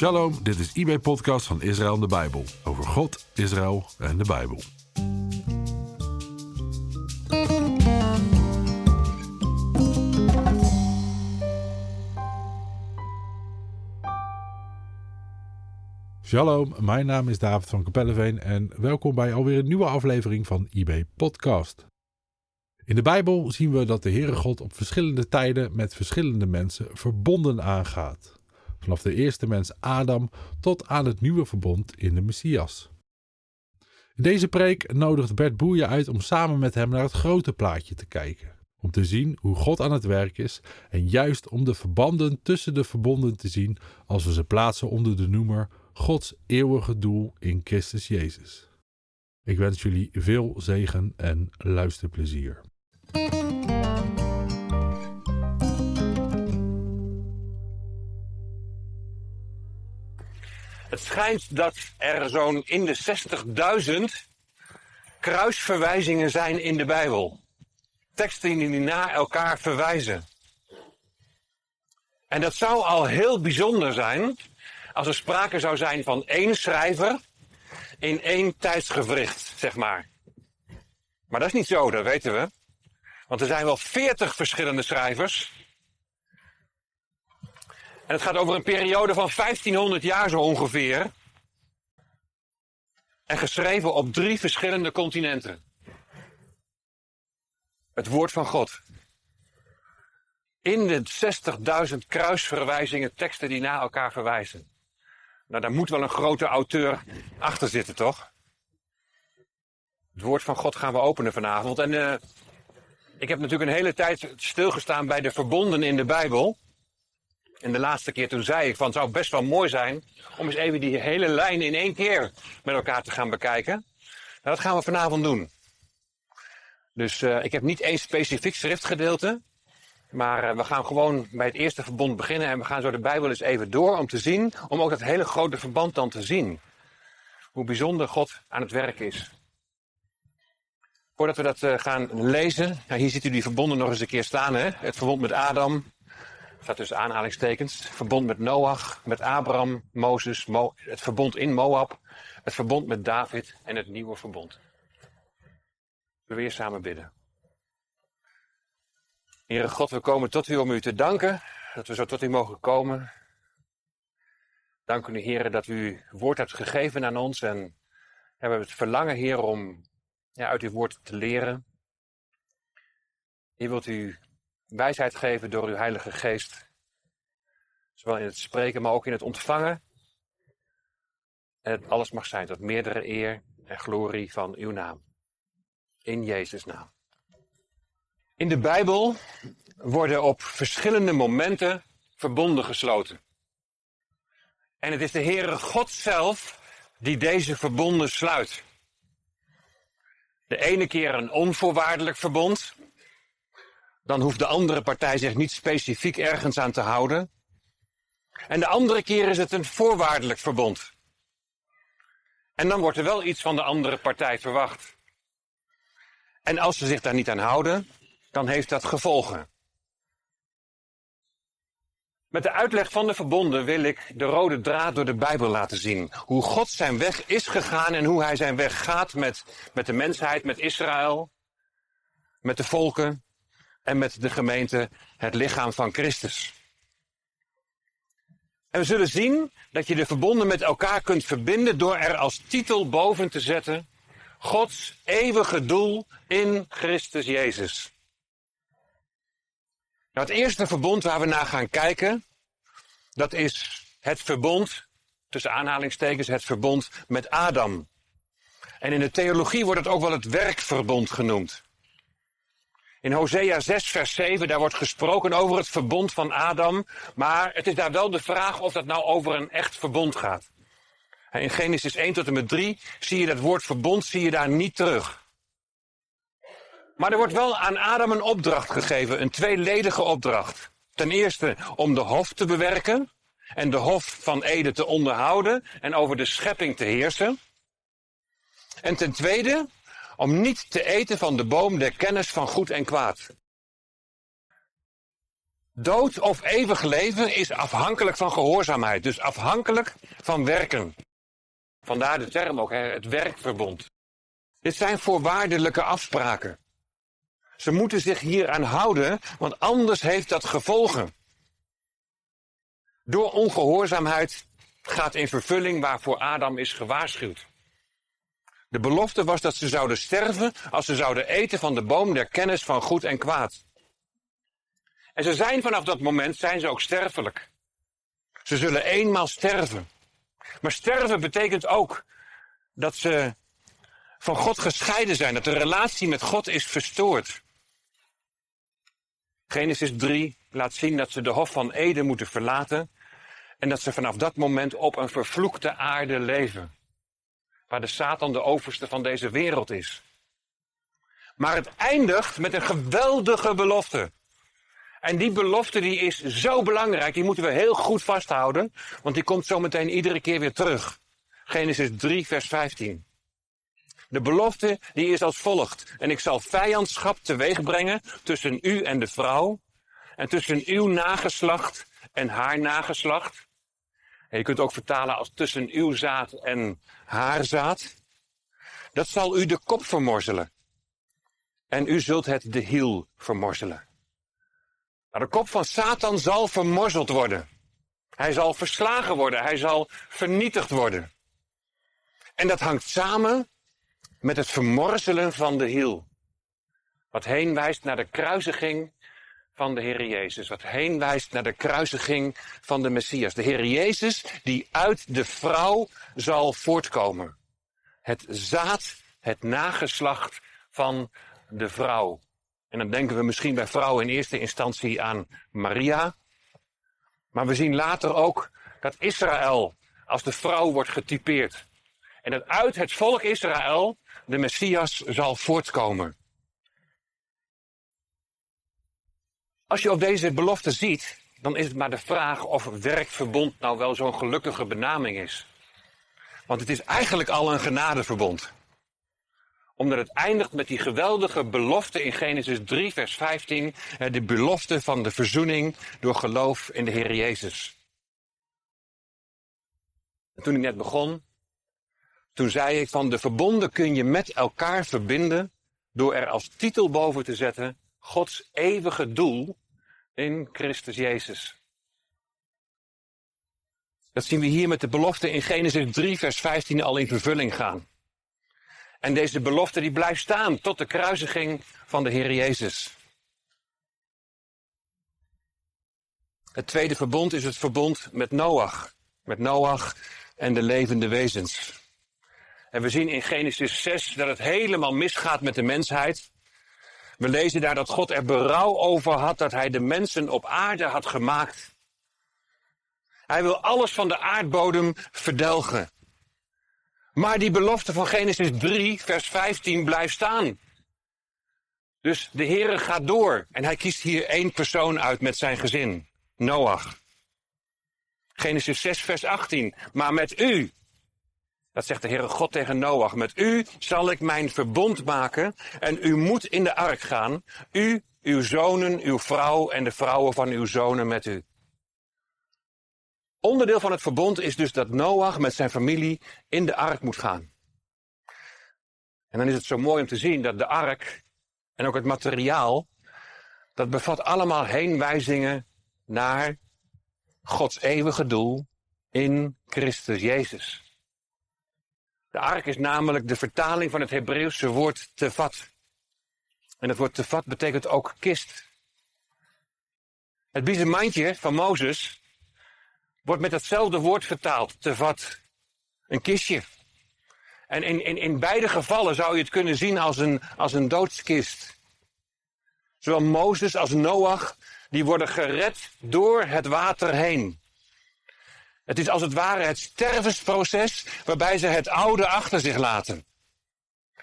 Shalom, dit is IB-podcast van Israël en de Bijbel. Over God, Israël en de Bijbel. Shalom, mijn naam is David van Kapelleveen en welkom bij alweer een nieuwe aflevering van IB Podcast. In de Bijbel zien we dat de Heere God op verschillende tijden met verschillende mensen verbonden aangaat vanaf de eerste mens Adam tot aan het nieuwe verbond in de Messias. In deze preek nodigt Bert Boeien uit om samen met hem naar het grote plaatje te kijken. Om te zien hoe God aan het werk is en juist om de verbanden tussen de verbonden te zien als we ze plaatsen onder de noemer Gods eeuwige doel in Christus Jezus. Ik wens jullie veel zegen en luisterplezier. Het schijnt dat er zo'n in de 60.000 kruisverwijzingen zijn in de Bijbel. Teksten die na elkaar verwijzen. En dat zou al heel bijzonder zijn als er sprake zou zijn van één schrijver in één tijdsgevricht, zeg maar. Maar dat is niet zo, dat weten we. Want er zijn wel 40 verschillende schrijvers en het gaat over een periode van 1500 jaar zo ongeveer. En geschreven op drie verschillende continenten. Het woord van God. In de 60.000 kruisverwijzingen, teksten die naar elkaar verwijzen. Nou, daar moet wel een grote auteur achter zitten, toch? Het woord van God gaan we openen vanavond. En uh, ik heb natuurlijk een hele tijd stilgestaan bij de verbonden in de Bijbel. En de laatste keer toen zei ik van het zou best wel mooi zijn om eens even die hele lijn in één keer met elkaar te gaan bekijken. Nou, dat gaan we vanavond doen. Dus uh, ik heb niet één specifiek schriftgedeelte. Maar uh, we gaan gewoon bij het eerste verbond beginnen en we gaan zo de Bijbel eens even door om te zien, om ook dat hele grote verband dan te zien. Hoe bijzonder God aan het werk is. Voordat we dat uh, gaan lezen, nou, hier ziet u die verbonden nog eens een keer staan. Hè? Het verbond met Adam, staat tussen aanhalingstekens, verbond met Noach, met Abraham, Mozes, Mo het verbond in Moab, het verbond met David en het nieuwe verbond. We weer samen bidden. Heere God, we komen tot u om u te danken, dat we zo tot u mogen komen. Dank u, Heer, dat u woord hebt gegeven aan ons en we hebben het verlangen, Heer, om ja, uit uw woord te leren. Heer, wilt u wijsheid geven door uw Heilige Geest. Zowel in het spreken, maar ook in het ontvangen. En het alles mag zijn tot meerdere eer en glorie van uw naam. In Jezus' naam. In de Bijbel worden op verschillende momenten verbonden gesloten. En het is de Heere God zelf die deze verbonden sluit. De ene keer een onvoorwaardelijk verbond, dan hoeft de andere partij zich niet specifiek ergens aan te houden. En de andere keer is het een voorwaardelijk verbond. En dan wordt er wel iets van de andere partij verwacht. En als ze zich daar niet aan houden, dan heeft dat gevolgen. Met de uitleg van de verbonden wil ik de rode draad door de Bijbel laten zien. Hoe God zijn weg is gegaan en hoe hij zijn weg gaat met, met de mensheid, met Israël, met de volken en met de gemeente het lichaam van Christus. En we zullen zien dat je de verbonden met elkaar kunt verbinden door er als titel boven te zetten Gods eeuwige doel in Christus Jezus. Nou, het eerste verbond waar we naar gaan kijken, dat is het verbond, tussen aanhalingstekens, het verbond met Adam. En in de theologie wordt het ook wel het werkverbond genoemd. In Hosea 6, vers 7, daar wordt gesproken over het verbond van Adam. Maar het is daar wel de vraag of dat nou over een echt verbond gaat. In Genesis 1 tot en met 3 zie je dat woord verbond zie je daar niet terug. Maar er wordt wel aan Adam een opdracht gegeven, een tweeledige opdracht. Ten eerste om de hof te bewerken en de hof van Ede te onderhouden en over de schepping te heersen. En ten tweede om niet te eten van de boom der kennis van goed en kwaad. Dood of eeuwig leven is afhankelijk van gehoorzaamheid, dus afhankelijk van werken. Vandaar de term ook, het werkverbond. Dit zijn voorwaardelijke afspraken. Ze moeten zich hier aan houden, want anders heeft dat gevolgen. Door ongehoorzaamheid gaat in vervulling waarvoor Adam is gewaarschuwd. De belofte was dat ze zouden sterven als ze zouden eten van de boom der kennis van goed en kwaad. En ze zijn vanaf dat moment zijn ze ook sterfelijk. Ze zullen eenmaal sterven. Maar sterven betekent ook dat ze van God gescheiden zijn, dat de relatie met God is verstoord. Genesis 3 laat zien dat ze de Hof van Eden moeten verlaten en dat ze vanaf dat moment op een vervloekte aarde leven. Waar de Satan de overste van deze wereld is. Maar het eindigt met een geweldige belofte. En die belofte die is zo belangrijk, die moeten we heel goed vasthouden, want die komt zo meteen iedere keer weer terug. Genesis 3, vers 15. De belofte die is als volgt. En ik zal vijandschap teweeg brengen tussen u en de vrouw, en tussen uw nageslacht en haar nageslacht. En je kunt ook vertalen als tussen uw zaad en haar zaad. Dat zal u de kop vermorzelen. En u zult het de hiel vermorzelen. De kop van Satan zal vermorzeld worden. Hij zal verslagen worden. Hij zal vernietigd worden. En dat hangt samen met het vermorzelen van de hiel. Wat heen wijst naar de kruisiging van de Heer Jezus. Wat heen wijst naar de kruisiging van de Messias. De Heer Jezus die uit de vrouw zal voortkomen. Het zaad, het nageslacht van de vrouw. En dan denken we misschien bij vrouwen in eerste instantie aan Maria. Maar we zien later ook dat Israël als de vrouw wordt getypeerd. En dat uit het volk Israël de Messias zal voortkomen. Als je op deze belofte ziet, dan is het maar de vraag of werkverbond nou wel zo'n gelukkige benaming is. Want het is eigenlijk al een genadeverbond omdat het eindigt met die geweldige belofte in Genesis 3, vers 15. De belofte van de verzoening door geloof in de Heer Jezus. En toen ik net begon, toen zei ik van de verbonden kun je met elkaar verbinden door er als titel boven te zetten Gods eeuwige doel in Christus Jezus. Dat zien we hier met de belofte in Genesis 3, vers 15 al in vervulling gaan. En deze belofte die blijft staan tot de kruisiging van de Heer Jezus. Het tweede verbond is het verbond met Noach. Met Noach en de levende wezens. En we zien in Genesis 6 dat het helemaal misgaat met de mensheid. We lezen daar dat God er berouw over had dat hij de mensen op aarde had gemaakt. Hij wil alles van de aardbodem verdelgen. Maar die belofte van Genesis 3, vers 15 blijft staan. Dus de Heere gaat door en hij kiest hier één persoon uit met zijn gezin, Noach. Genesis 6, vers 18. Maar met u, dat zegt de Heere God tegen Noach, met u zal ik mijn verbond maken en u moet in de ark gaan, u, uw zonen, uw vrouw en de vrouwen van uw zonen met u. Onderdeel van het verbond is dus dat Noach met zijn familie in de ark moet gaan. En dan is het zo mooi om te zien dat de ark en ook het materiaal, dat bevat allemaal heenwijzingen naar Gods eeuwige doel in Christus Jezus. De ark is namelijk de vertaling van het Hebreeuwse woord tevat. En het woord tevat betekent ook kist. Het biezenmandje van Mozes wordt met hetzelfde woord vertaald, tevat. Een kistje. En in, in, in beide gevallen zou je het kunnen zien als een, als een doodskist. Zowel Mozes als Noach, die worden gered door het water heen. Het is als het ware het stervensproces waarbij ze het oude achter zich laten.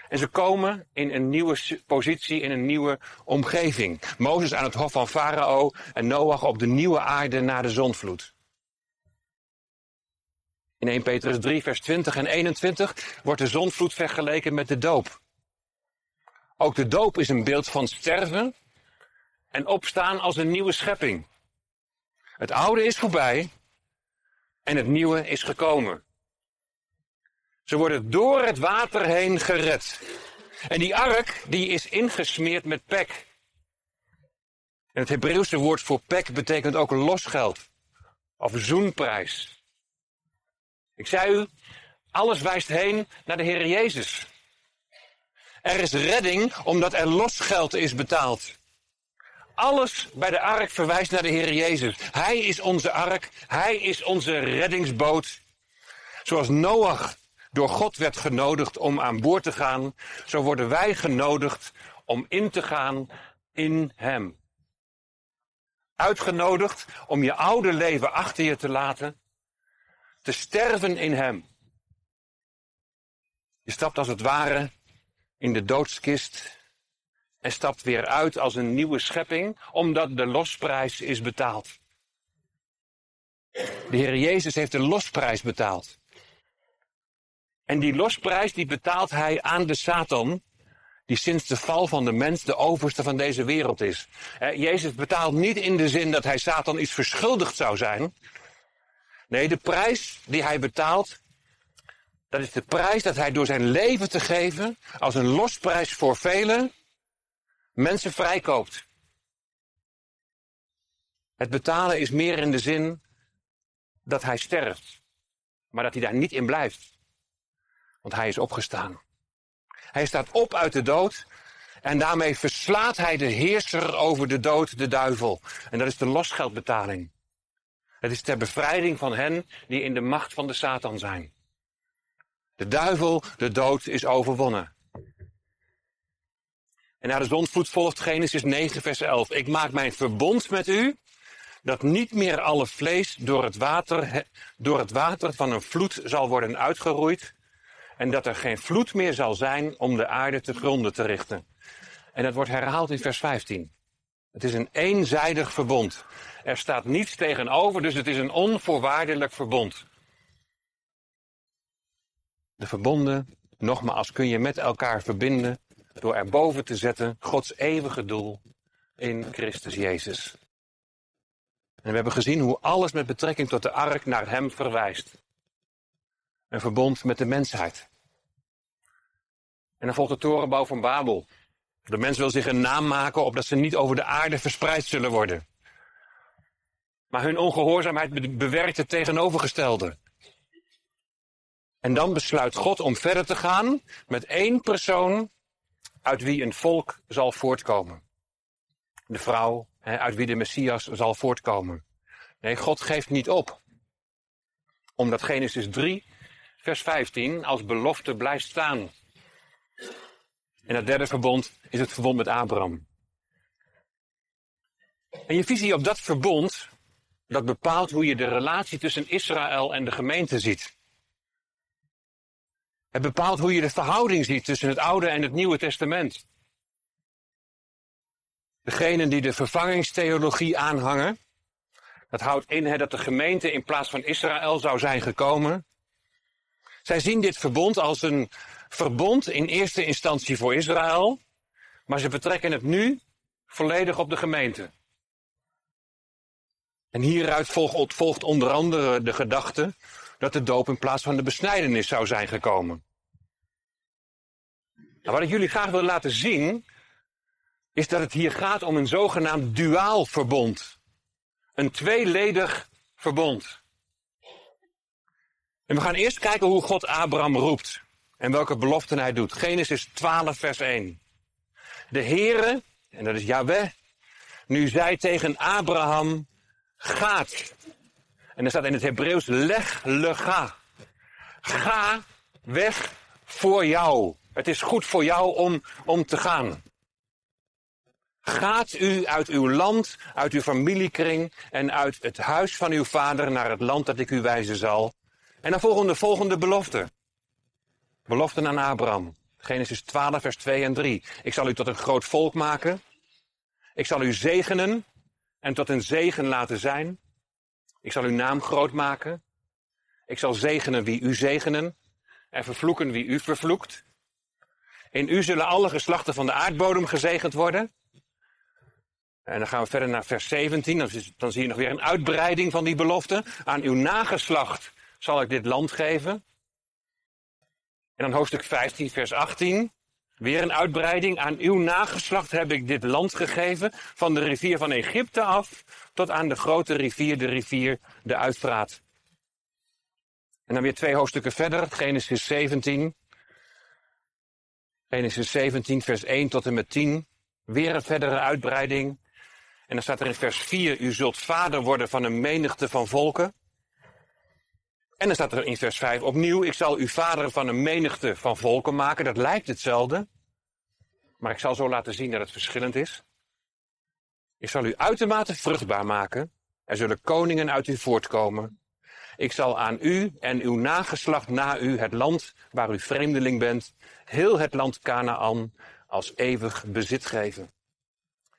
En ze komen in een nieuwe positie, in een nieuwe omgeving. Mozes aan het hof van Farao en Noach op de nieuwe aarde na de zonvloed. In 1 Petrus 3, vers 20 en 21 wordt de zonvloed vergeleken met de doop. Ook de doop is een beeld van sterven en opstaan als een nieuwe schepping. Het oude is voorbij en het nieuwe is gekomen. Ze worden door het water heen gered. En die ark die is ingesmeerd met pek. En het Hebreeuwse woord voor pek betekent ook losgeld. Of zoenprijs. Ik zei u, alles wijst heen naar de Heer Jezus. Er is redding omdat er losgeld is betaald. Alles bij de ark verwijst naar de Heer Jezus. Hij is onze ark. Hij is onze reddingsboot. Zoals Noach door God werd genodigd om aan boord te gaan, zo worden wij genodigd om in te gaan in Hem. Uitgenodigd om je oude leven achter je te laten, te sterven in Hem. Je stapt als het ware in de doodskist en stapt weer uit als een nieuwe schepping, omdat de losprijs is betaald. De Heer Jezus heeft de losprijs betaald. En die losprijs die betaalt hij aan de Satan, die sinds de val van de mens de overste van deze wereld is. Jezus betaalt niet in de zin dat hij Satan iets verschuldigd zou zijn. Nee, de prijs die hij betaalt, dat is de prijs dat hij door zijn leven te geven, als een losprijs voor velen, mensen vrijkoopt. Het betalen is meer in de zin dat hij sterft, maar dat hij daar niet in blijft. Want hij is opgestaan. Hij staat op uit de dood en daarmee verslaat hij de heerser over de dood, de duivel. En dat is de losgeldbetaling. Het is ter bevrijding van hen die in de macht van de Satan zijn. De duivel, de dood is overwonnen. En naar de zondvloed volgt Genesis 9, vers 11. Ik maak mijn verbond met u, dat niet meer alle vlees door het water, door het water van een vloed zal worden uitgeroeid, en dat er geen vloed meer zal zijn om de aarde te gronden te richten. En dat wordt herhaald in vers 15. Het is een eenzijdig verbond. Er staat niets tegenover, dus het is een onvoorwaardelijk verbond. De verbonden, nogmaals, kun je met elkaar verbinden door erboven te zetten Gods eeuwige doel in Christus Jezus. En we hebben gezien hoe alles met betrekking tot de ark naar Hem verwijst. Een verbond met de mensheid. En dan volgt de torenbouw van Babel. De mens wil zich een naam maken opdat ze niet over de aarde verspreid zullen worden. Maar hun ongehoorzaamheid bewerkt het tegenovergestelde. En dan besluit God om verder te gaan met één persoon uit wie een volk zal voortkomen. De vrouw uit wie de Messias zal voortkomen. Nee, God geeft niet op. Omdat Genesis 3, vers 15 als belofte blijft staan. En het derde verbond is het verbond met Abraham. En je visie op dat verbond, dat bepaalt hoe je de relatie tussen Israël en de gemeente ziet. Het bepaalt hoe je de verhouding ziet tussen het Oude en het Nieuwe Testament. Degenen die de vervangingstheologie aanhangen, dat houdt in dat de gemeente in plaats van Israël zou zijn gekomen. Zij zien dit verbond als een verbond in eerste instantie voor Israël, maar ze betrekken het nu volledig op de gemeente. En hieruit volgt onder andere de gedachte dat de doop in plaats van de besnijdenis zou zijn gekomen. Nou, wat ik jullie graag wil laten zien, is dat het hier gaat om een zogenaamd duaal verbond. Een tweeledig verbond. En we gaan eerst kijken hoe God Abraham roept. En welke beloften hij doet. Genesis 12, vers 1. De Heere, en dat is Yahweh, nu zei tegen Abraham, gaat. En er staat in het Hebreeuws, leg lega. Ga weg voor jou. Het is goed voor jou om, om te gaan. Gaat u uit uw land, uit uw familiekring en uit het huis van uw vader naar het land dat ik u wijzen zal. En dan volgen de volgende belofte. Beloften aan Abraham. Genesis 12, vers 2 en 3. Ik zal u tot een groot volk maken. Ik zal u zegenen en tot een zegen laten zijn. Ik zal uw naam groot maken. Ik zal zegenen wie u zegenen en vervloeken wie u vervloekt. In u zullen alle geslachten van de aardbodem gezegend worden. En dan gaan we verder naar vers 17. Dan, dan zie je nog weer een uitbreiding van die belofte. Aan uw nageslacht zal ik dit land geven. En dan hoofdstuk 15, vers 18. Weer een uitbreiding. Aan uw nageslacht heb ik dit land gegeven. Van de rivier van Egypte af tot aan de grote rivier, de rivier de Uitpraat. En dan weer twee hoofdstukken verder. Genesis 17. Genesis 17, vers 1 tot en met 10. Weer een verdere uitbreiding. En dan staat er in vers 4, u zult vader worden van een menigte van volken. En dan staat er in vers 5 opnieuw, ik zal u vader van een menigte van volken maken. Dat lijkt hetzelfde. Maar ik zal zo laten zien dat het verschillend is. Ik zal u uitermate vruchtbaar maken. Er zullen koningen uit u voortkomen. Ik zal aan u en uw nageslacht na u het land waar u vreemdeling bent, heel het land Canaan, als eeuwig bezit geven.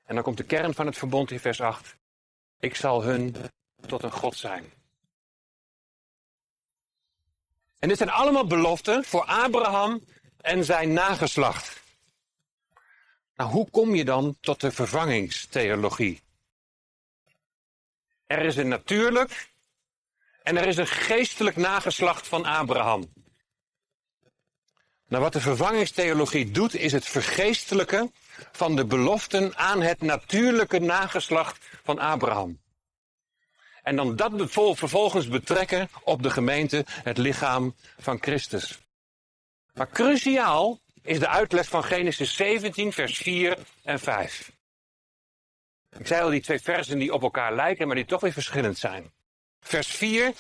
En dan komt de kern van het verbond in vers 8. Ik zal hun tot een God zijn. En dit zijn allemaal beloften voor Abraham en zijn nageslacht. Nou, hoe kom je dan tot de vervangingstheologie? Er is een natuurlijk en er is een geestelijk nageslacht van Abraham. Nou, wat de vervangingstheologie doet, is het vergeestelijken van de beloften aan het natuurlijke nageslacht van Abraham. En dan dat vervolgens betrekken op de gemeente, het lichaam van Christus. Maar cruciaal is de uitleg van Genesis 17, vers 4 en 5. Ik zei al die twee versen die op elkaar lijken, maar die toch weer verschillend zijn. Vers 4,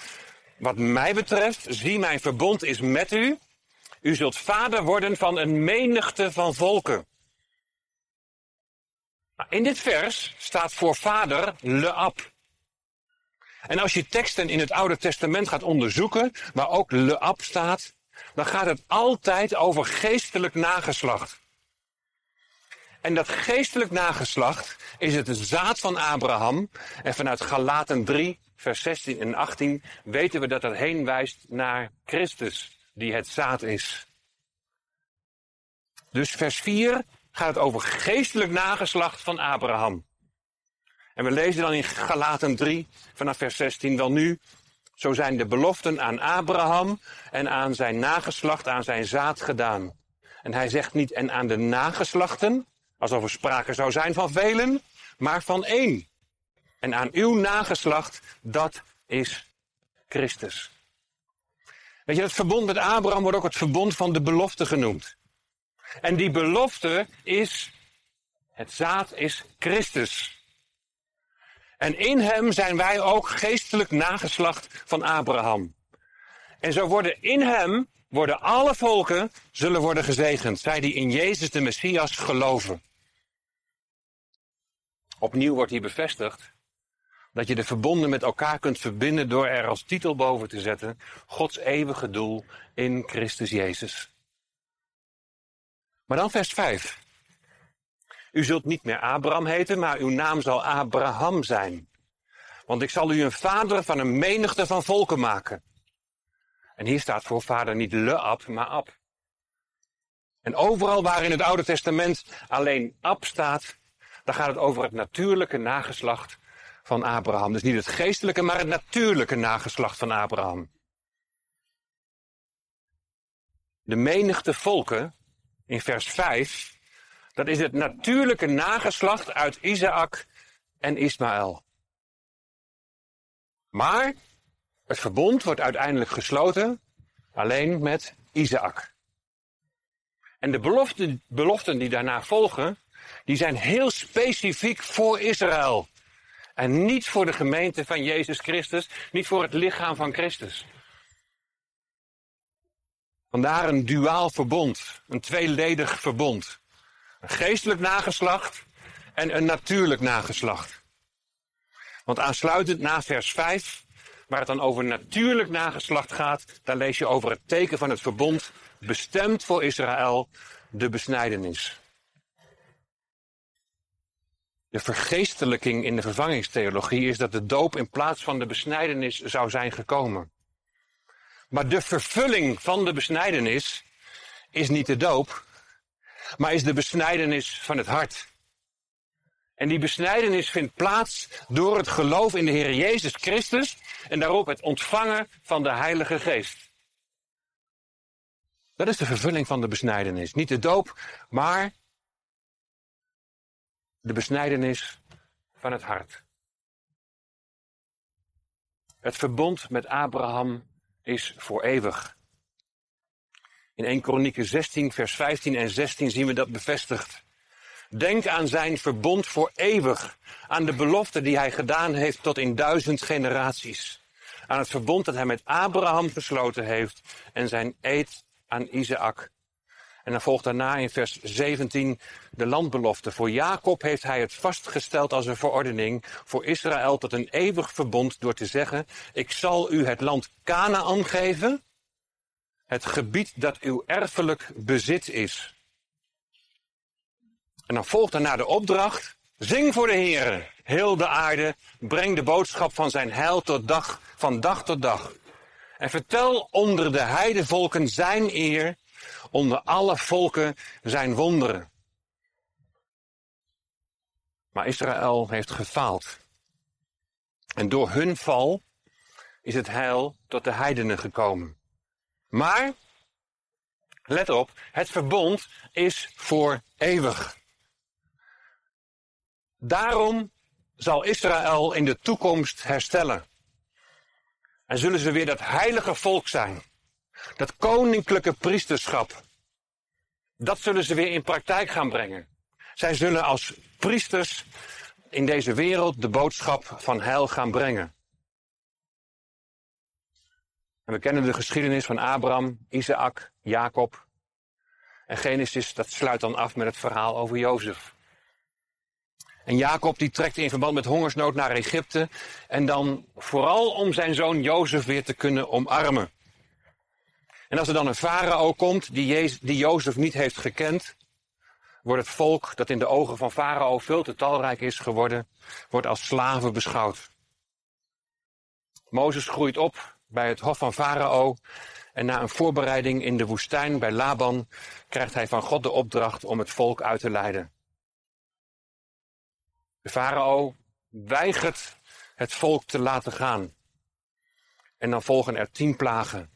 wat mij betreft, zie mijn verbond is met u. U zult vader worden van een menigte van volken. Nou, in dit vers staat voor vader Leab. En als je teksten in het Oude Testament gaat onderzoeken, waar ook Leab staat, dan gaat het altijd over geestelijk nageslacht. En dat geestelijk nageslacht is het zaad van Abraham. En vanuit Galaten 3, vers 16 en 18 weten we dat dat heen wijst naar Christus, die het zaad is. Dus vers 4 gaat het over geestelijk nageslacht van Abraham. En we lezen dan in Galaten 3 vanaf vers 16 wel nu. Zo zijn de beloften aan Abraham en aan zijn nageslacht, aan zijn zaad gedaan. En hij zegt niet en aan de nageslachten, alsof er sprake zou zijn van velen, maar van één. En aan uw nageslacht, dat is Christus. Weet je, het verbond met Abraham wordt ook het verbond van de belofte genoemd. En die belofte is, het zaad is Christus. En in hem zijn wij ook geestelijk nageslacht van Abraham. En zo worden in hem, worden alle volken, zullen worden gezegend. Zij die in Jezus de Messias geloven. Opnieuw wordt hier bevestigd dat je de verbonden met elkaar kunt verbinden door er als titel boven te zetten Gods eeuwige doel in Christus Jezus. Maar dan vers 5. U zult niet meer Abraham heten, maar uw naam zal Abraham zijn. Want ik zal u een vader van een menigte van volken maken. En hier staat voor vader niet Le-Ab, maar Ab. En overal waar in het Oude Testament alleen Ab staat, dan gaat het over het natuurlijke nageslacht van Abraham. Dus niet het geestelijke, maar het natuurlijke nageslacht van Abraham. De menigte volken in vers 5, dat is het natuurlijke nageslacht uit Isaac en Ismaël. Maar het verbond wordt uiteindelijk gesloten alleen met Isaac. En de beloften, die daarna volgen, die zijn heel specifiek voor Israël. En niet voor de gemeente van Jezus Christus, niet voor het lichaam van Christus. Vandaar een duaal verbond, een tweeledig verbond. Een geestelijk nageslacht en een natuurlijk nageslacht. Want aansluitend na vers 5, waar het dan over natuurlijk nageslacht gaat, daar lees je over het teken van het verbond, bestemd voor Israël, de besnijdenis. De vergeestelijking in de vervangingstheologie is dat de doop in plaats van de besnijdenis zou zijn gekomen. Maar de vervulling van de besnijdenis is niet de doop, maar is de besnijdenis van het hart. En die besnijdenis vindt plaats door het geloof in de Heer Jezus Christus en daarop het ontvangen van de Heilige Geest. Dat is de vervulling van de besnijdenis. Niet de doop, maar de besnijdenis van het hart. Het verbond met Abraham is voor eeuwig. In 1 Kronieken 16, vers 15 en 16 zien we dat bevestigd. Denk aan zijn verbond voor eeuwig, aan de belofte die hij gedaan heeft tot in duizend generaties, aan het verbond dat hij met Abraham gesloten heeft en zijn eed aan Isaac. En dan volgt daarna in vers 17 de landbelofte. Voor Jacob heeft hij het vastgesteld als een verordening, voor Israël tot een eeuwig verbond door te zeggen, ik zal u het land Canaan geven, het gebied dat uw erfelijk bezit is. En dan volgt daarna de opdracht, zing voor de Heer, heel de aarde, breng de boodschap van zijn heil tot dag, van dag tot dag. En vertel onder de heidevolken zijn eer, onder alle volken zijn wonderen. Maar Israël heeft gefaald. En door hun val is het heil tot de heidenen gekomen. Maar, let op, het verbond is voor eeuwig. Daarom zal Israël in de toekomst herstellen. En zullen ze weer dat heilige volk zijn. Dat koninklijke priesterschap. Dat zullen ze weer in praktijk gaan brengen. Zij zullen als priesters in deze wereld de boodschap van heil gaan brengen. En we kennen de geschiedenis van Abraham, Isaac, Jacob. En Genesis, dat sluit dan af met het verhaal over Jozef. En Jacob die trekt in verband met hongersnood naar Egypte. En dan vooral om zijn zoon Jozef weer te kunnen omarmen. En als er dan een farao komt die, die Jozef niet heeft gekend, wordt het volk dat in de ogen van farao veel te talrijk is geworden, wordt als slaven beschouwd. Mozes groeit op bij het hof van farao en na een voorbereiding in de woestijn bij Laban krijgt hij van God de opdracht om het volk uit te leiden. De farao weigert het volk te laten gaan. En dan volgen er tien plagen.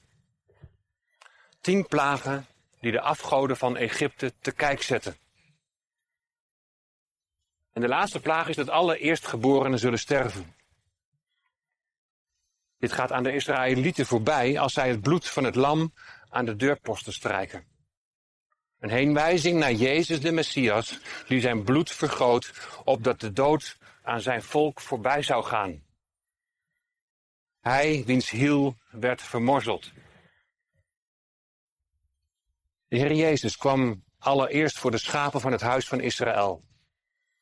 Tien plagen die de afgoden van Egypte te kijk zetten. En de laatste plaag is dat alle eerstgeborenen zullen sterven. Dit gaat aan de Israëlieten voorbij als zij het bloed van het lam aan de deurposten strijken. Een heenwijzing naar Jezus de Messias, die zijn bloed vergoot, opdat de dood aan zijn volk voorbij zou gaan. Hij, wiens hiel werd vermorzeld. De Heer Jezus kwam allereerst voor de schapen van het huis van Israël.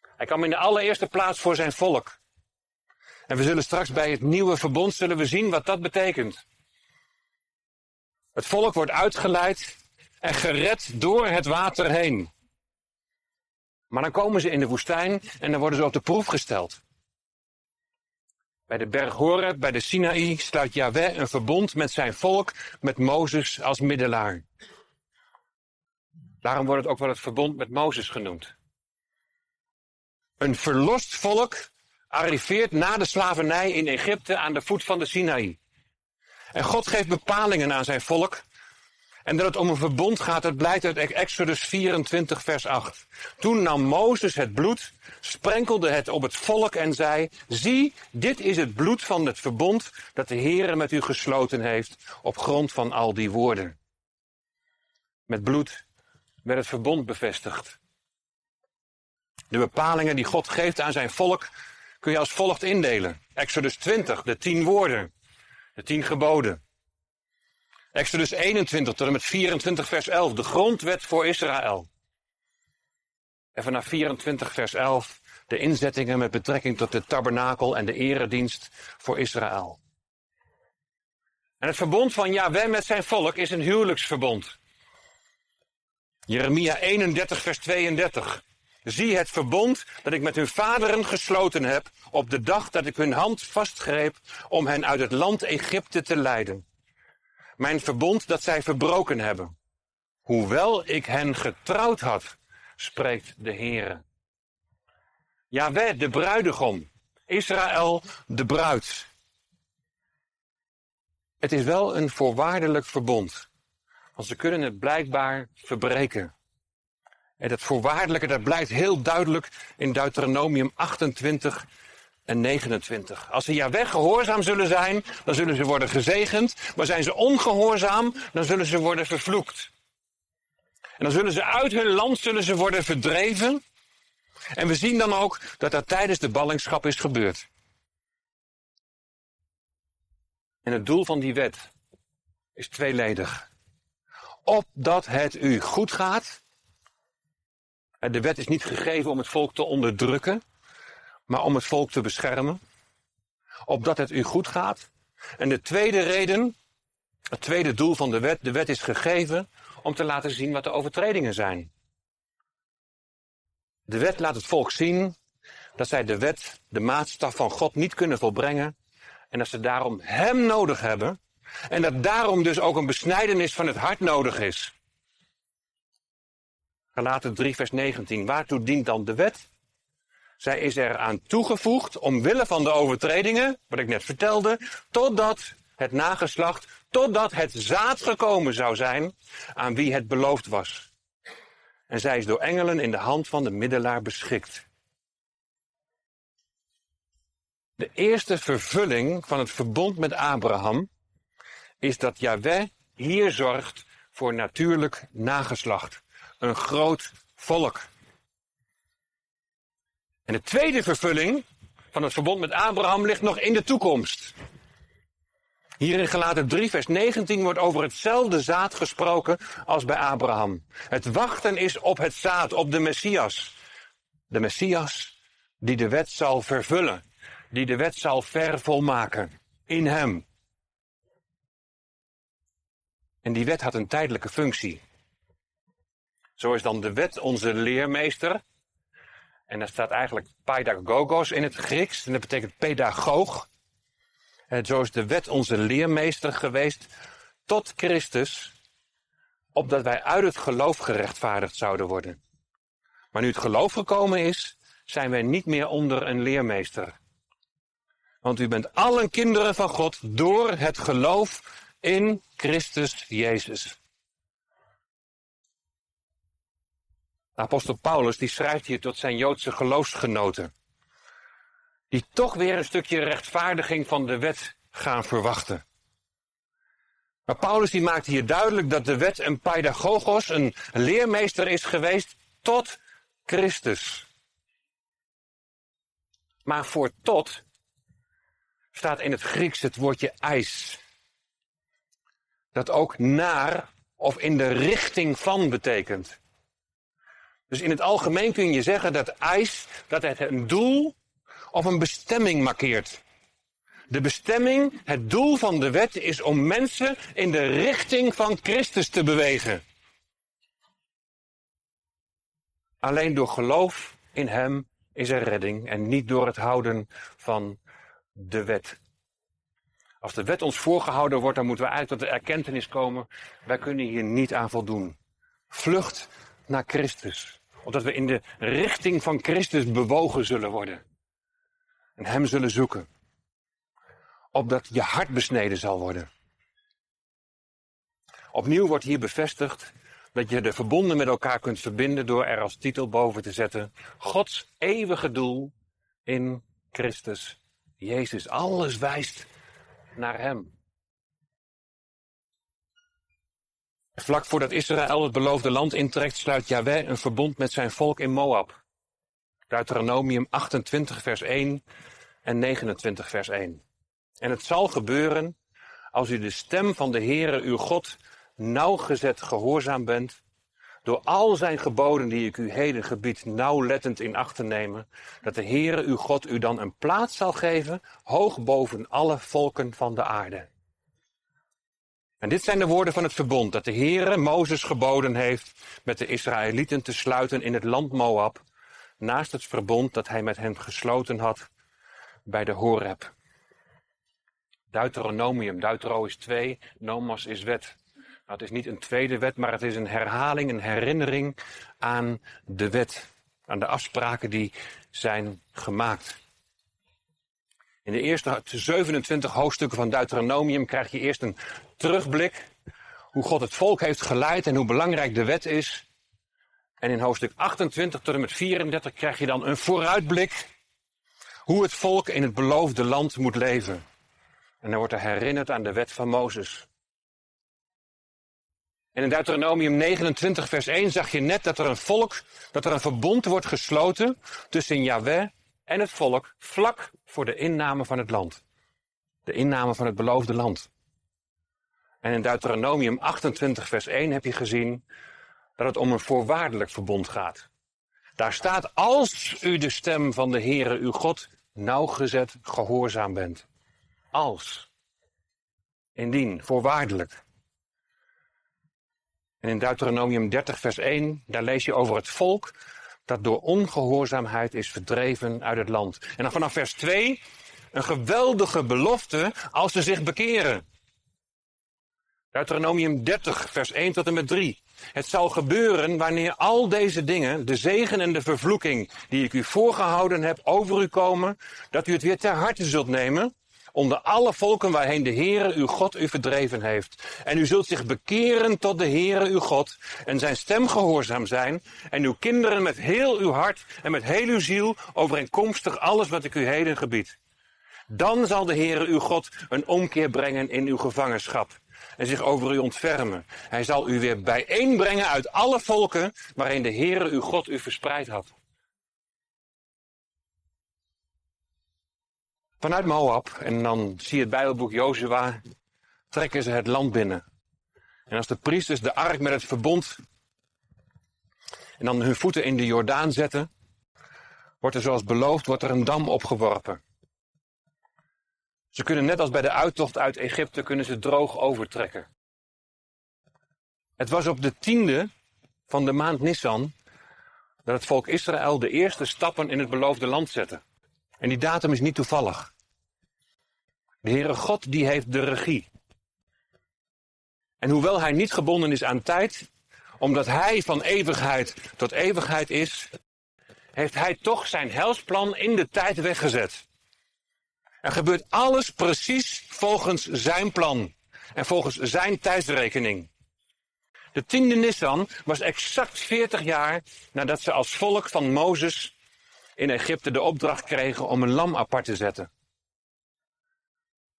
Hij kwam in de allereerste plaats voor zijn volk. En we zullen straks bij het nieuwe verbond zullen we zien wat dat betekent. Het volk wordt uitgeleid en gered door het water heen. Maar dan komen ze in de woestijn en dan worden ze op de proef gesteld. Bij de berg Horeb, bij de Sinaï, sluit Yahweh een verbond met zijn volk, met Mozes als middelaar. Daarom wordt het ook wel het verbond met Mozes genoemd. Een verlost volk arriveert na de slavernij in Egypte aan de voet van de Sinaï. En God geeft bepalingen aan zijn volk en dat het om een verbond gaat, dat blijkt uit Exodus 24, vers 8. Toen nam Mozes het bloed, sprenkelde het op het volk en zei, zie, dit is het bloed van het verbond dat de Heere met u gesloten heeft op grond van al die woorden. Met bloed werd het verbond bevestigd. De bepalingen die God geeft aan zijn volk kun je als volgt indelen. Exodus 20, de tien woorden, de tien geboden. Exodus 21 tot en met 24 vers 11, de grondwet voor Israël. En vanaf 24 vers 11 de inzettingen met betrekking tot de tabernakel en de eredienst voor Israël. En het verbond van Yahweh met zijn volk is een huwelijksverbond. Jeremia 31 vers 32. Zie het verbond dat ik met hun vaderen gesloten heb op de dag dat ik hun hand vastgreep om hen uit het land Egypte te leiden mijn verbond dat zij verbroken hebben. Hoewel ik hen getrouwd had, spreekt de Heere. Jaweh, de bruidegom. Israël, de bruid. Het is wel een voorwaardelijk verbond. Want ze kunnen het blijkbaar verbreken. En dat voorwaardelijke, dat blijkt heel duidelijk in Deuteronomium 28 en 29. Als ze Jaweh gehoorzaam zullen zijn, dan zullen ze worden gezegend. Maar zijn ze ongehoorzaam, dan zullen ze worden vervloekt. En dan zullen ze uit hun land zullen ze worden verdreven. En we zien dan ook dat dat tijdens de ballingschap is gebeurd. En het doel van die wet is tweeledig. Opdat het u goed gaat. De wet is niet gegeven om het volk te onderdrukken, maar om het volk te beschermen. Opdat het u goed gaat. En de tweede reden, het tweede doel van de wet, de wet is gegeven om te laten zien wat de overtredingen zijn. De wet laat het volk zien dat zij de wet, de maatstaf van God niet kunnen volbrengen en dat ze daarom Hem nodig hebben en dat daarom dus ook een besnijdenis van het hart nodig is. Galaten 3 vers 19. Waartoe dient dan de wet? Zij is er aan toegevoegd omwille van de overtredingen, wat ik net vertelde, totdat het nageslacht, totdat het zaad gekomen zou zijn aan wie het beloofd was. En zij is door engelen in de hand van de middelaar beschikt. De eerste vervulling van het verbond met Abraham is dat Yahweh hier zorgt voor natuurlijk nageslacht. Een groot volk. En de tweede vervulling van het verbond met Abraham ligt nog in de toekomst. Hier in Gelaten 3, vers 19 wordt over hetzelfde zaad gesproken als bij Abraham. Het wachten is op het zaad, op de Messias. De Messias die de wet zal vervullen, die de wet zal vervolmaken in hem. En die wet had een tijdelijke functie. Zo is dan de wet onze leermeester. En daar staat eigenlijk pedagogos in het Grieks. En dat betekent pedagoog. En zo is de wet onze leermeester geweest tot Christus. Opdat wij uit het geloof gerechtvaardigd zouden worden. Maar nu het geloof gekomen is, zijn wij niet meer onder een leermeester. Want u bent allen kinderen van God door het geloof in Christus Jezus. Apostel Paulus die schrijft hier tot zijn Joodse geloofsgenoten. Die toch weer een stukje rechtvaardiging van de wet gaan verwachten. Maar Paulus die maakt hier duidelijk dat de wet een pedagogos, een leermeester is geweest tot Christus. Maar voor tot staat in het Grieks het woordje eis dat ook naar of in de richting van betekent. Dus in het algemeen kun je zeggen dat ijs dat het een doel of een bestemming markeert. De bestemming, het doel van de wet is om mensen in de richting van Christus te bewegen. Alleen door geloof in Hem is er redding en niet door het houden van de wet. Als de wet ons voorgehouden wordt, dan moeten we eigenlijk tot de erkentenis komen, wij kunnen hier niet aan voldoen. Vlucht naar Christus, opdat we in de richting van Christus bewogen zullen worden. En Hem zullen zoeken. Opdat je hart besneden zal worden. Opnieuw wordt hier bevestigd dat je de verbonden met elkaar kunt verbinden door er als titel boven te zetten: Gods eeuwige doel in Christus Jezus. Alles wijst naar hem. Vlak voordat Israël het beloofde land intrekt, sluit Yahweh een verbond met zijn volk in Moab. Deuteronomium 28 vers 1 en 29 vers 1. En het zal gebeuren als u de stem van de Heere uw God nauwgezet gehoorzaam bent door al zijn geboden die ik u heden gebied nauwlettend in acht te nemen, dat de Heere uw God u dan een plaats zal geven, hoog boven alle volken van de aarde. En dit zijn de woorden van het verbond dat de Heere Mozes geboden heeft met de Israëlieten te sluiten in het land Moab, naast het verbond dat hij met hen gesloten had bij de Horeb. Deuteronomium, Deutero is twee, nomos is wet. Nou, het is niet een tweede wet, maar het is een herhaling, een herinnering aan de wet. aan de afspraken die zijn gemaakt. In de eerste 27 hoofdstukken van Deuteronomium krijg je eerst een terugblik. Hoe God het volk heeft geleid en hoe belangrijk de wet is. En in hoofdstuk 28 tot en met 34 krijg je dan een vooruitblik. Hoe het volk in het beloofde land moet leven. En dan wordt er herinnerd aan de wet van Mozes. En in Deuteronomium 29 vers 1 zag je net dat er een volk, dat er een verbond wordt gesloten tussen Yahweh en het volk vlak voor de inname van het land. De inname van het beloofde land. En in Deuteronomium 28 vers 1 heb je gezien dat het om een voorwaardelijk verbond gaat. Daar staat als u de stem van de Heere uw God nauwgezet gehoorzaam bent. Als. Indien, voorwaardelijk. En in Deuteronomium 30 vers 1, daar lees je over het volk dat door ongehoorzaamheid is verdreven uit het land. En dan vanaf vers 2 een geweldige belofte als ze zich bekeren. Deuteronomium 30, vers 1 tot en met 3. Het zal gebeuren wanneer al deze dingen, de zegen en de vervloeking die ik u voorgehouden heb, over u komen, dat u het weer ter harte zult nemen onder alle volken waarheen de Heere uw God u verdreven heeft. En u zult zich bekeren tot de Heere uw God en zijn stem gehoorzaam zijn en uw kinderen met heel uw hart en met heel uw ziel overeenkomstig alles wat ik u heden gebied. Dan zal de Heere uw God een omkeer brengen in uw gevangenschap en zich over u ontfermen. Hij zal u weer bijeenbrengen uit alle volken waarin de Heere uw God u verspreid had. Vanuit Moab, en dan zie je het Bijbelboek Jozua, trekken ze het land binnen. En als de priesters de ark met het verbond en dan hun voeten in de Jordaan zetten, wordt er zoals beloofd wordt er een dam opgeworpen. Ze kunnen net als bij de uittocht uit Egypte kunnen ze droog overtrekken. Het was op de tiende van de maand Nissan dat het volk Israël de eerste stappen in het beloofde land zette. En die datum is niet toevallig. De Heere God die heeft de regie. En hoewel hij niet gebonden is aan tijd, omdat hij van eeuwigheid tot eeuwigheid is, heeft hij toch zijn helsplan in de tijd weggezet. Er gebeurt alles precies volgens zijn plan en volgens zijn tijdsrekening. De tiende Nissan was exact 40 jaar nadat ze als volk van Mozes in Egypte de opdracht kregen om een lam apart te zetten.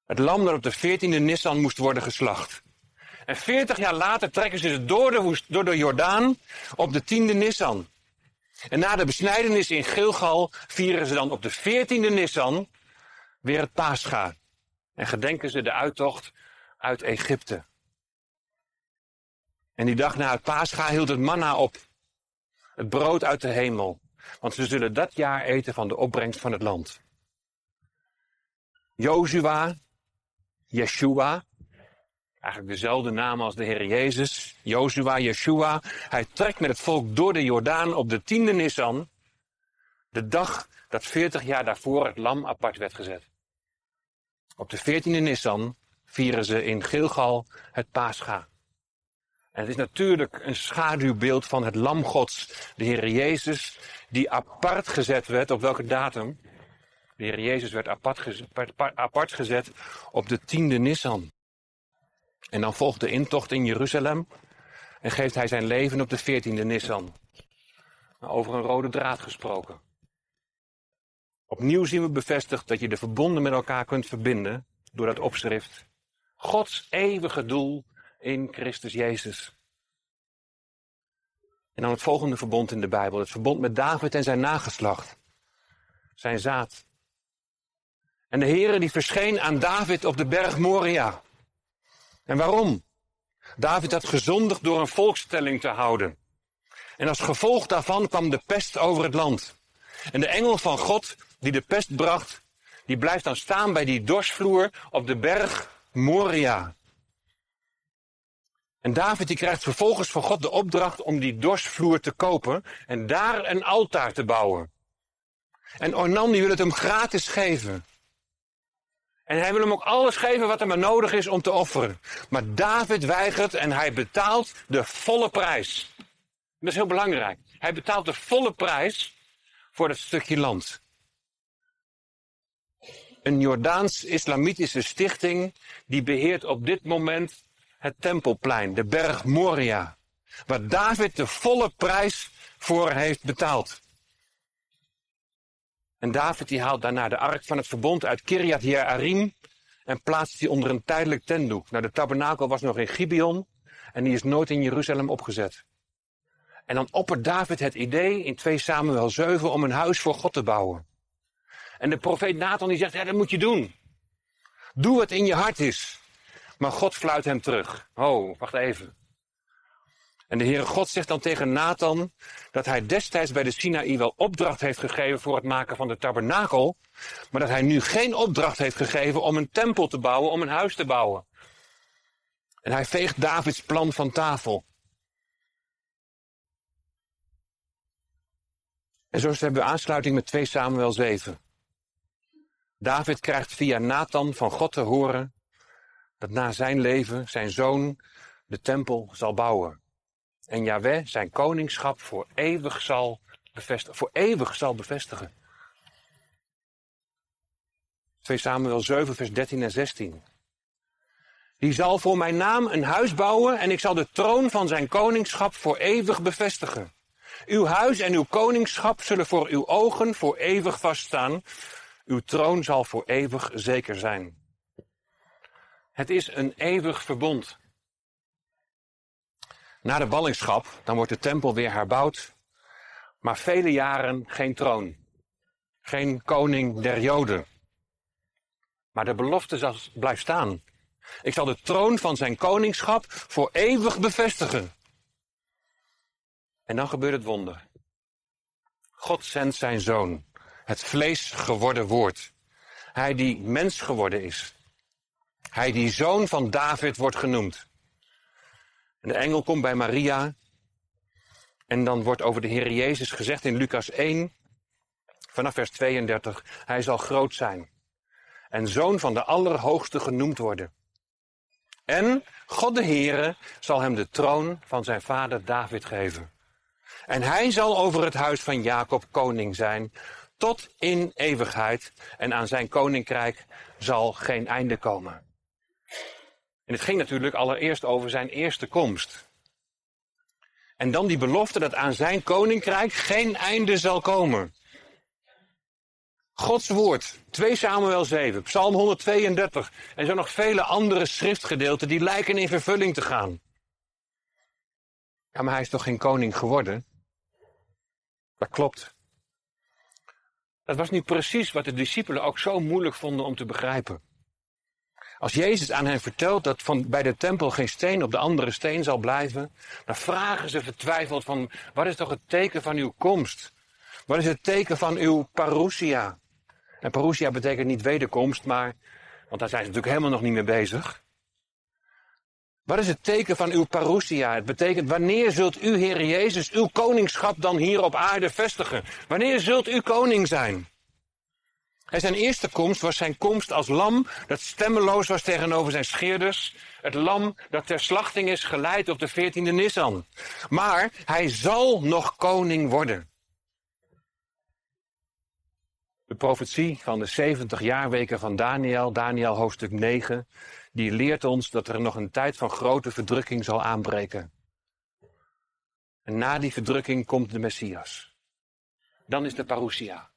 Het lam dat op de 14e Nissan moest worden geslacht. En 40 jaar later trekken ze het door de, door de Jordaan op de 10e Nissan. En na de besnijdenis in Gilgal vieren ze dan op de 14e Nissan weer het Pascha. En gedenken ze de uittocht uit Egypte. En die dag na het Pascha hield het manna op. Het brood uit de hemel. Want ze zullen dat jaar eten van de opbrengst van het land. Jozua, Yeshua, eigenlijk dezelfde naam als de Heer Jezus, Jozua, Yeshua. Hij trekt met het volk door de Jordaan op de tiende Nissan, de dag dat 40 jaar daarvoor het lam apart werd gezet. Op de 14e Nissan vieren ze in Gilgal het Pascha. Het is natuurlijk een schaduwbeeld van het lam Gods, de Heer Jezus, die apart gezet werd. Op welke datum? De Heer Jezus werd apart gezet, apart gezet op de tiende Nissan. En dan volgt de intocht in Jeruzalem en geeft hij zijn leven op de veertiende Nissan. Over een rode draad gesproken. Opnieuw zien we bevestigd dat je de verbonden met elkaar kunt verbinden door dat opschrift. Gods eeuwige doel in Christus Jezus. En dan het volgende verbond in de Bijbel. Het verbond met David en zijn nageslacht. Zijn zaad. En de Heere die verscheen aan David op de berg Moria. En waarom? David had gezondigd door een volkstelling te houden. En als gevolg daarvan kwam de pest over het land. En de engel van God die de pest bracht, die blijft dan staan bij die dorsvloer op de berg Moria. En David die krijgt vervolgens van God de opdracht om die dorsvloer te kopen en daar een altaar te bouwen. En Ornan die wil het hem gratis geven. En hij wil hem ook alles geven wat er maar nodig is om te offeren. Maar David weigert en hij betaalt de volle prijs. Dat is heel belangrijk. Hij betaalt de volle prijs voor dat stukje land. Een Jordaans-islamitische stichting die beheert op dit moment het Tempelplein, de berg Moria, waar David de volle prijs voor heeft betaald. En David die haalt daarna de ark van het verbond uit Kirjat Jearim en plaatst die onder een tijdelijk tentdoek. Nou, de tabernakel was nog in Gibeon en die is nooit in Jeruzalem opgezet. En dan oppert David het idee in 2 Samuel 7 om een huis voor God te bouwen. En de profeet Nathan die zegt, ja dat moet je doen. Doe wat in je hart is. Maar God fluit hem terug. Oh, wacht even. En de Heere God zegt dan tegen Nathan dat hij destijds bij de Sinaï wel opdracht heeft gegeven voor het maken van de tabernakel, maar dat hij nu geen opdracht heeft gegeven om een tempel te bouwen, om een huis te bouwen. En hij veegt Davids plan van tafel. En zo hebben we aansluiting met 2 Samuel 7. David krijgt via Nathan van God te horen dat na zijn leven zijn zoon de tempel zal bouwen. En Yahweh zijn koningschap voor eeuwig zal bevestigen. Voor eeuwig zal bevestigen. 2 Samuel 7, vers 13 en 16. Die zal voor mijn naam een huis bouwen en ik zal de troon van zijn koningschap voor eeuwig bevestigen. Uw huis en uw koningschap zullen voor uw ogen voor eeuwig vaststaan. Uw troon zal voor eeuwig zeker zijn. Het is een eeuwig verbond. Na de ballingschap, dan wordt de tempel weer herbouwd. Maar vele jaren geen troon. Geen koning der Joden. Maar de belofte blijft staan. Ik zal de troon van zijn koningschap voor eeuwig bevestigen. En dan gebeurt het wonder. God zendt zijn zoon, het vlees geworden woord. Hij die mens geworden is. Hij die zoon van David wordt genoemd. En de engel komt bij Maria. En dan wordt over de Heer Jezus gezegd in Lucas 1, vanaf vers 32, hij zal groot zijn. En zoon van de Allerhoogste genoemd worden. En God de Heere zal hem de troon van zijn vader David geven. En hij zal over het huis van Jacob koning zijn, tot in eeuwigheid. En aan zijn koninkrijk zal geen einde komen. En het ging natuurlijk allereerst over zijn eerste komst. En dan die belofte dat aan zijn koninkrijk geen einde zal komen. Gods woord, 2 Samuel 7, Psalm 132 en zo nog vele andere schriftgedeelten die lijken in vervulling te gaan. Ja, maar hij is toch geen koning geworden? Dat klopt. Dat was nu precies wat de discipelen ook zo moeilijk vonden om te begrijpen. Als Jezus aan hen vertelt dat van bij de tempel geen steen op de andere steen zal blijven, dan vragen ze vertwijfeld van, wat is toch het teken van uw komst? Wat is het teken van uw parousia? En parousia betekent niet wederkomst, maar, want daar zijn ze natuurlijk helemaal nog niet mee bezig. Wat is het teken van uw parousia? Het betekent, wanneer zult u, Heer Jezus, uw koningschap dan hier op aarde vestigen? Wanneer zult u koning zijn? En zijn eerste komst was zijn komst als lam dat stemmeloos was tegenover zijn scheerders. Het lam dat ter slachting is geleid op de 14e Nissan. Maar hij zal nog koning worden. De profetie van de 70 jaarweken van Daniel, Daniel hoofdstuk 9, die leert ons dat er nog een tijd van grote verdrukking zal aanbreken. En na die verdrukking komt de Messias. Dan is de parousia.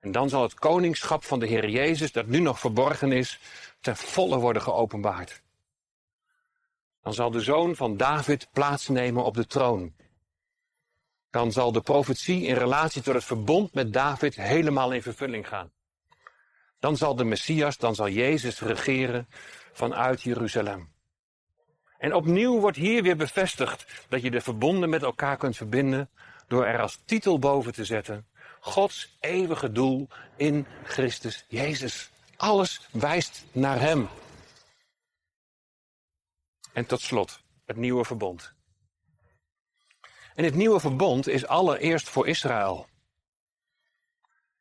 En dan zal het koningschap van de Heer Jezus, dat nu nog verborgen is, ten volle worden geopenbaard. Dan zal de zoon van David plaatsnemen op de troon. Dan zal de profetie in relatie tot het verbond met David helemaal in vervulling gaan. Dan zal de Messias, dan zal Jezus regeren vanuit Jeruzalem. En opnieuw wordt hier weer bevestigd dat je de verbonden met elkaar kunt verbinden door er als titel boven te zetten Gods eeuwige doel in Christus Jezus. Alles wijst naar Hem. En tot slot, het nieuwe verbond. En het nieuwe verbond is allereerst voor Israël.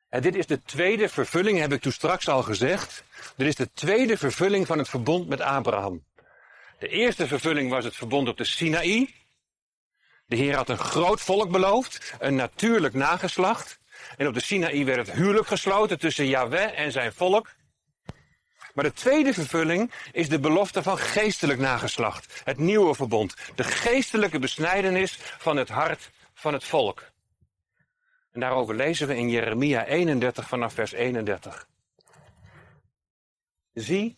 En dit is de tweede vervulling, heb ik toen straks al gezegd. Dit is de tweede vervulling van het verbond met Abraham. De eerste vervulling was het verbond op de Sinaï. De Heer had een groot volk beloofd, een natuurlijk nageslacht. En op de Sinaï werd het huwelijk gesloten tussen Yahweh en zijn volk. Maar de tweede vervulling is de belofte van geestelijk nageslacht. Het nieuwe verbond. De geestelijke besnijdenis van het hart van het volk. En daarover lezen we in Jeremia 31 vanaf vers 31. Zie,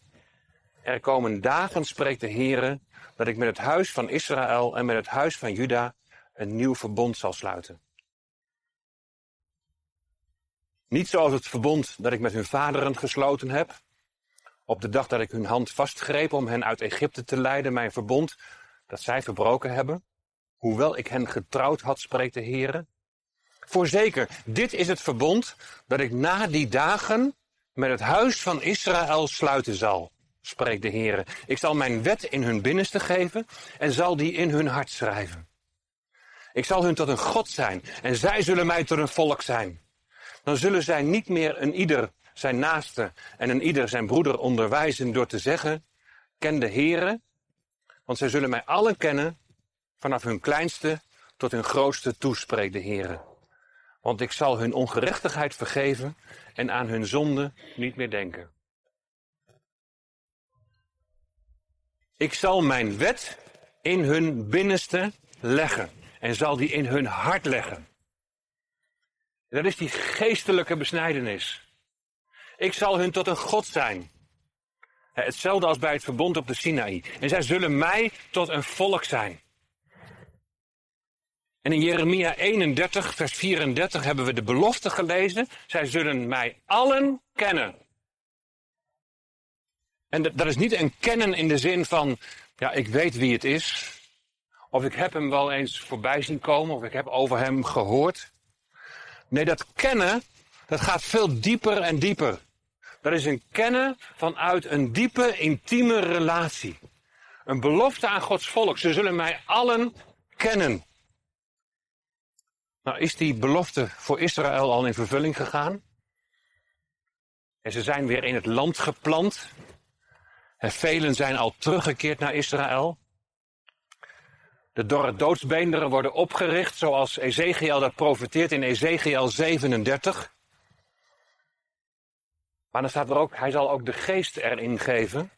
er komen dagen, spreekt de Heere, dat ik met het huis van Israël en met het huis van Juda een nieuw verbond zal sluiten. Niet zoals het verbond dat ik met hun vaderen gesloten heb, op de dag dat ik hun hand vastgreep om hen uit Egypte te leiden, mijn verbond dat zij verbroken hebben, hoewel ik hen getrouwd had, spreekt de Heere. Voorzeker, dit is het verbond dat ik na die dagen met het huis van Israël sluiten zal, spreekt de Heere. Ik zal mijn wet in hun binnenste geven en zal die in hun hart schrijven. Ik zal hun tot een God zijn en zij zullen mij tot een volk zijn. Dan zullen zij niet meer een ieder zijn naaste en een ieder zijn broeder onderwijzen door te zeggen, ken de Heere, want zij zullen mij allen kennen, vanaf hun kleinste tot hun grootste toespreekt de Heere. Want ik zal hun ongerechtigheid vergeven en aan hun zonde niet meer denken. Ik zal mijn wet in hun binnenste leggen en zal die in hun hart leggen. Dat is die geestelijke besnijdenis. Ik zal hun tot een God zijn. Hetzelfde als bij het verbond op de Sinaï. En zij zullen mij tot een volk zijn. En in Jeremia 31, vers 34 hebben we de belofte gelezen. Zij zullen mij allen kennen. En dat is niet een kennen in de zin van, ja, ik weet wie het is. Of ik heb hem wel eens voorbij zien komen, of ik heb over hem gehoord. Nee, dat kennen, dat gaat veel dieper en dieper. Dat is een kennen vanuit een diepe, intieme relatie. Een belofte aan Gods volk. Ze zullen mij allen kennen. Nou, is die belofte voor Israël al in vervulling gegaan? En ze zijn weer in het land geplant. En velen zijn al teruggekeerd naar Israël. De dorre doodsbeenderen worden opgericht, zoals Ezekiel dat profeteert in Ezekiel 37. Maar dan staat er ook, hij zal ook de geest erin geven.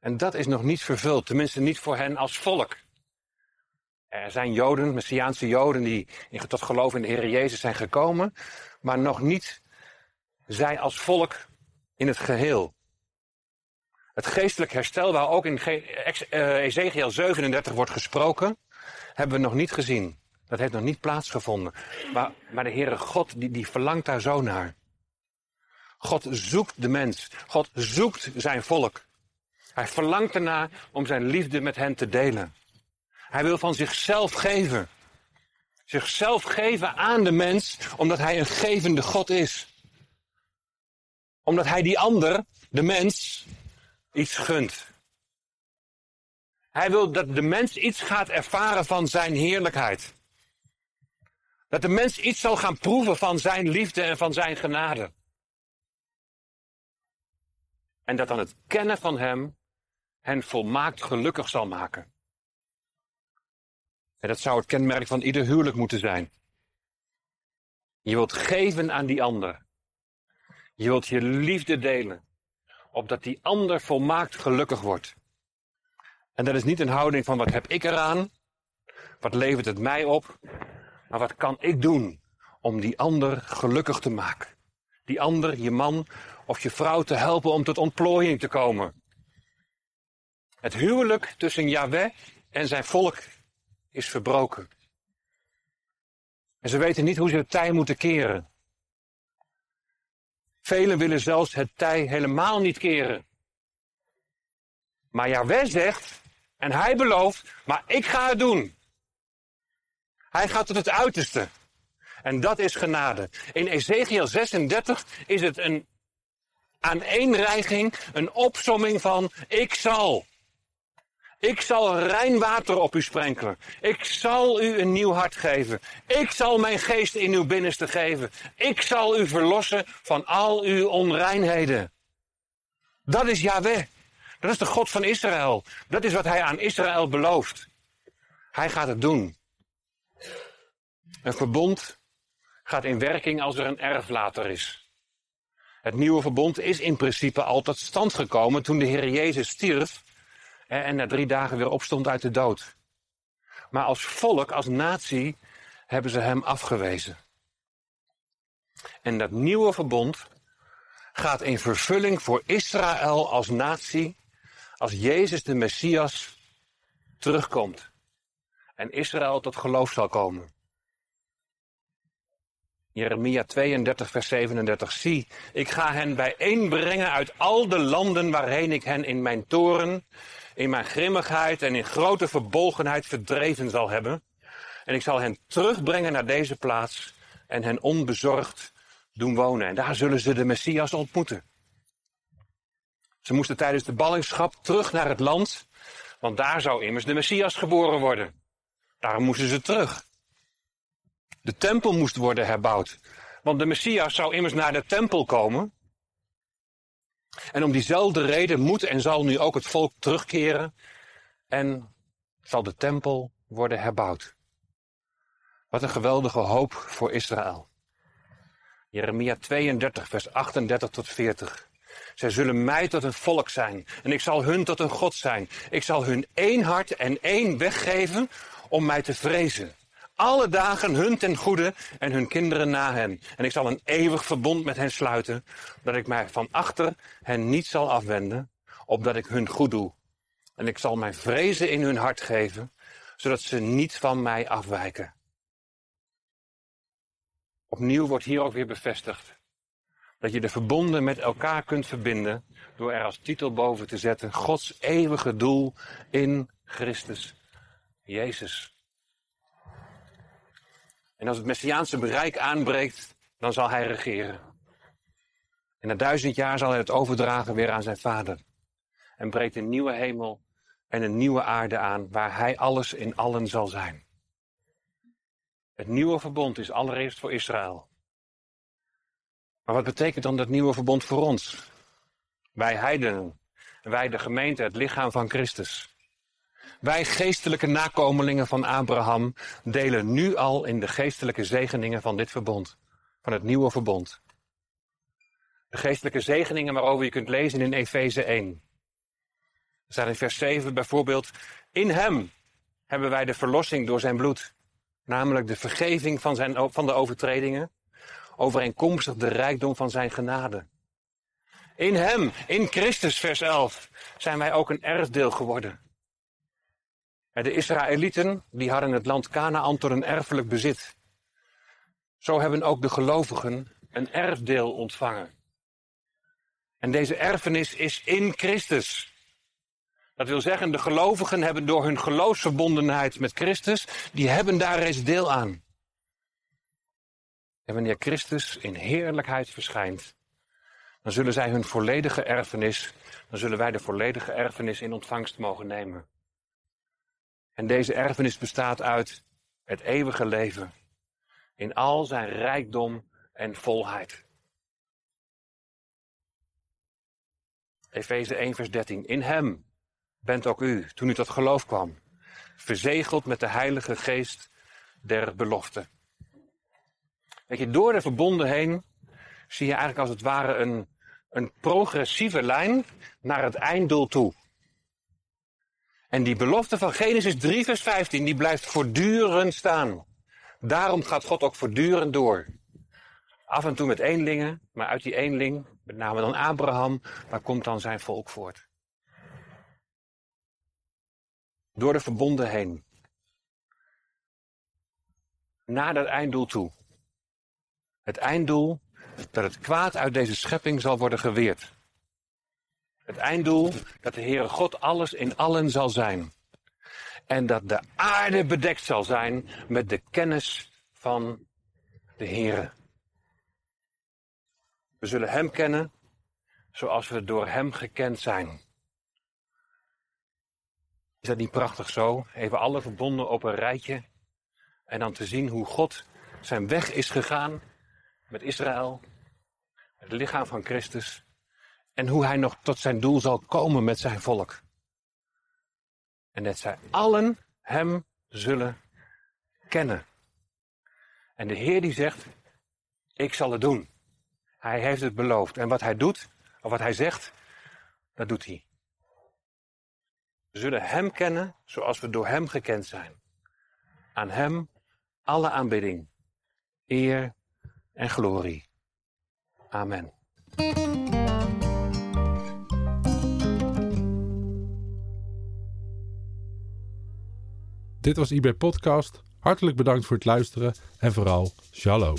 En dat is nog niet vervuld, tenminste niet voor hen als volk. Er zijn Joden, Messiaanse Joden, die tot geloof in de Heer Jezus zijn gekomen, maar nog niet zij als volk in het geheel. Het geestelijk herstel waar ook in eh, Ezekiel 37 wordt gesproken, hebben we nog niet gezien. Dat heeft nog niet plaatsgevonden. Maar, maar de Heere God, die, die verlangt daar zo naar. God zoekt de mens. God zoekt zijn volk. Hij verlangt ernaar om zijn liefde met hen te delen. Hij wil van zichzelf geven. Zichzelf geven aan de mens, omdat hij een gevende God is. Omdat hij die ander, de mens, iets gunt. Hij wil dat de mens iets gaat ervaren van zijn heerlijkheid. Dat de mens iets zal gaan proeven van zijn liefde en van zijn genade. En dat dan het kennen van Hem hen volmaakt gelukkig zal maken. En dat zou het kenmerk van ieder huwelijk moeten zijn. Je wilt geven aan die ander. Je wilt je liefde delen, opdat die ander volmaakt gelukkig wordt. En dat is niet een houding van wat heb ik eraan, wat levert het mij op, maar wat kan ik doen om die ander gelukkig te maken. Die ander, je man of je vrouw te helpen om tot ontplooiing te komen. Het huwelijk tussen Yahweh en zijn volk is verbroken. En ze weten niet hoe ze het tij moeten keren. Velen willen zelfs het tij helemaal niet keren. Maar Yahweh zegt, en hij belooft, maar ik ga het doen. Hij gaat tot het uiterste. En dat is genade. In Ezekiel 36 is het een aaneenreiging, een opsomming van ik zal. Ik zal rein water op u sprenkelen. Ik zal u een nieuw hart geven. Ik zal mijn geest in uw binnenste geven. Ik zal u verlossen van al uw onreinheden. Dat is Yahweh. Dat is de God van Israël. Dat is wat hij aan Israël belooft. Hij gaat het doen. Een verbond gaat in werking als er een erflater is. Het nieuwe verbond is in principe al tot stand gekomen toen de Heer Jezus stierf en na drie dagen weer opstond uit de dood. Maar als volk, als natie, hebben ze hem afgewezen. En dat nieuwe verbond gaat in vervulling voor Israël als natie, als Jezus de Messias terugkomt. En Israël tot geloof zal komen. Jeremia 32, vers 37. Zie, ik ga hen bijeenbrengen uit al de landen waarheen ik hen in mijn toren, in mijn grimmigheid en in grote verbolgenheid verdreven zal hebben. En ik zal hen terugbrengen naar deze plaats en hen onbezorgd doen wonen. En daar zullen ze de Messias ontmoeten. Ze moesten tijdens de ballingschap terug naar het land, want daar zou immers de Messias geboren worden. Daarom moesten ze terug. De tempel moest worden herbouwd, want de Messias zou immers naar de tempel komen. En om diezelfde reden moet en zal nu ook het volk terugkeren en zal de tempel worden herbouwd. Wat een geweldige hoop voor Israël. Jeremia 32, vers 38 tot 40. Zij zullen mij tot een volk zijn en ik zal hun tot een God zijn. Ik zal hun één hart en één weg geven om mij te vrezen. Alle dagen hun ten goede en hun kinderen na hen. En ik zal een eeuwig verbond met hen sluiten, dat ik mij van achter hen niet zal afwenden, opdat ik hun goed doe. En ik zal mijn vrezen in hun hart geven, zodat ze niet van mij afwijken. Opnieuw wordt hier ook weer bevestigd dat je de verbonden met elkaar kunt verbinden door er als titel boven te zetten Gods eeuwige doel in Christus Jezus. En als het Messiaanse bereik aanbreekt, dan zal hij regeren. En na duizend jaar zal hij het overdragen weer aan zijn vader. En breekt een nieuwe hemel en een nieuwe aarde aan, waar hij alles in allen zal zijn. Het nieuwe verbond is allereerst voor Israël. Maar wat betekent dan dat nieuwe verbond voor ons? Wij heidenen, wij de gemeente, het lichaam van Christus. Wij geestelijke nakomelingen van Abraham delen nu al in de geestelijke zegeningen van dit verbond, van het nieuwe verbond. De geestelijke zegeningen waarover je kunt lezen in Efeze 1. Er staat in vers 7 bijvoorbeeld, in hem hebben wij de verlossing door zijn bloed namelijk de vergeving van, zijn, van de overtredingen, overeenkomstig de rijkdom van zijn genade. In hem, in Christus, vers 11, zijn wij ook een erfdeel geworden. De Israëlieten, die hadden het land Canaan tot een erfelijk bezit. Zo hebben ook de gelovigen een erfdeel ontvangen. En deze erfenis is in Christus. Dat wil zeggen, de gelovigen hebben door hun geloofsverbondenheid met Christus, die hebben daar reeds deel aan. En wanneer Christus in heerlijkheid verschijnt, dan zullen zij hun volledige erfenis, dan zullen wij de volledige erfenis in ontvangst mogen nemen. En deze erfenis bestaat uit het eeuwige leven in al zijn rijkdom en volheid. Efeze 1, vers 13. In hem bent ook u, toen u tot geloof kwam, verzegeld met de Heilige Geest der belofte. Weet je, door de verbonden heen zie je eigenlijk als het ware een, een progressieve lijn naar het einddoel toe. En die belofte van Genesis 3, vers 15, die blijft voortdurend staan. Daarom gaat God ook voortdurend door. Af en toe met eenlingen, maar uit die eenling, met name dan Abraham, daar komt dan zijn volk voort. Door de verbonden heen. Naar dat einddoel toe. Het einddoel dat het kwaad uit deze schepping zal worden geweerd. Het einddoel dat de Heere God alles in allen zal zijn. En dat de aarde bedekt zal zijn met de kennis van de Heere. We zullen Hem kennen zoals we door Hem gekend zijn. Is dat niet prachtig zo? Even alle verbonden op een rijtje. En dan te zien hoe God zijn weg is gegaan met Israël, het lichaam van Christus. En hoe hij nog tot zijn doel zal komen met zijn volk. En dat zij allen hem zullen kennen. En de Heer die zegt, ik zal het doen. Hij heeft het beloofd. En wat hij doet, of wat hij zegt, dat doet hij. We zullen Hem kennen zoals we door Hem gekend zijn. Aan Hem alle aanbidding, eer en glorie. Amen. Dit was IB Podcast. Hartelijk bedankt voor het luisteren en vooral shalom.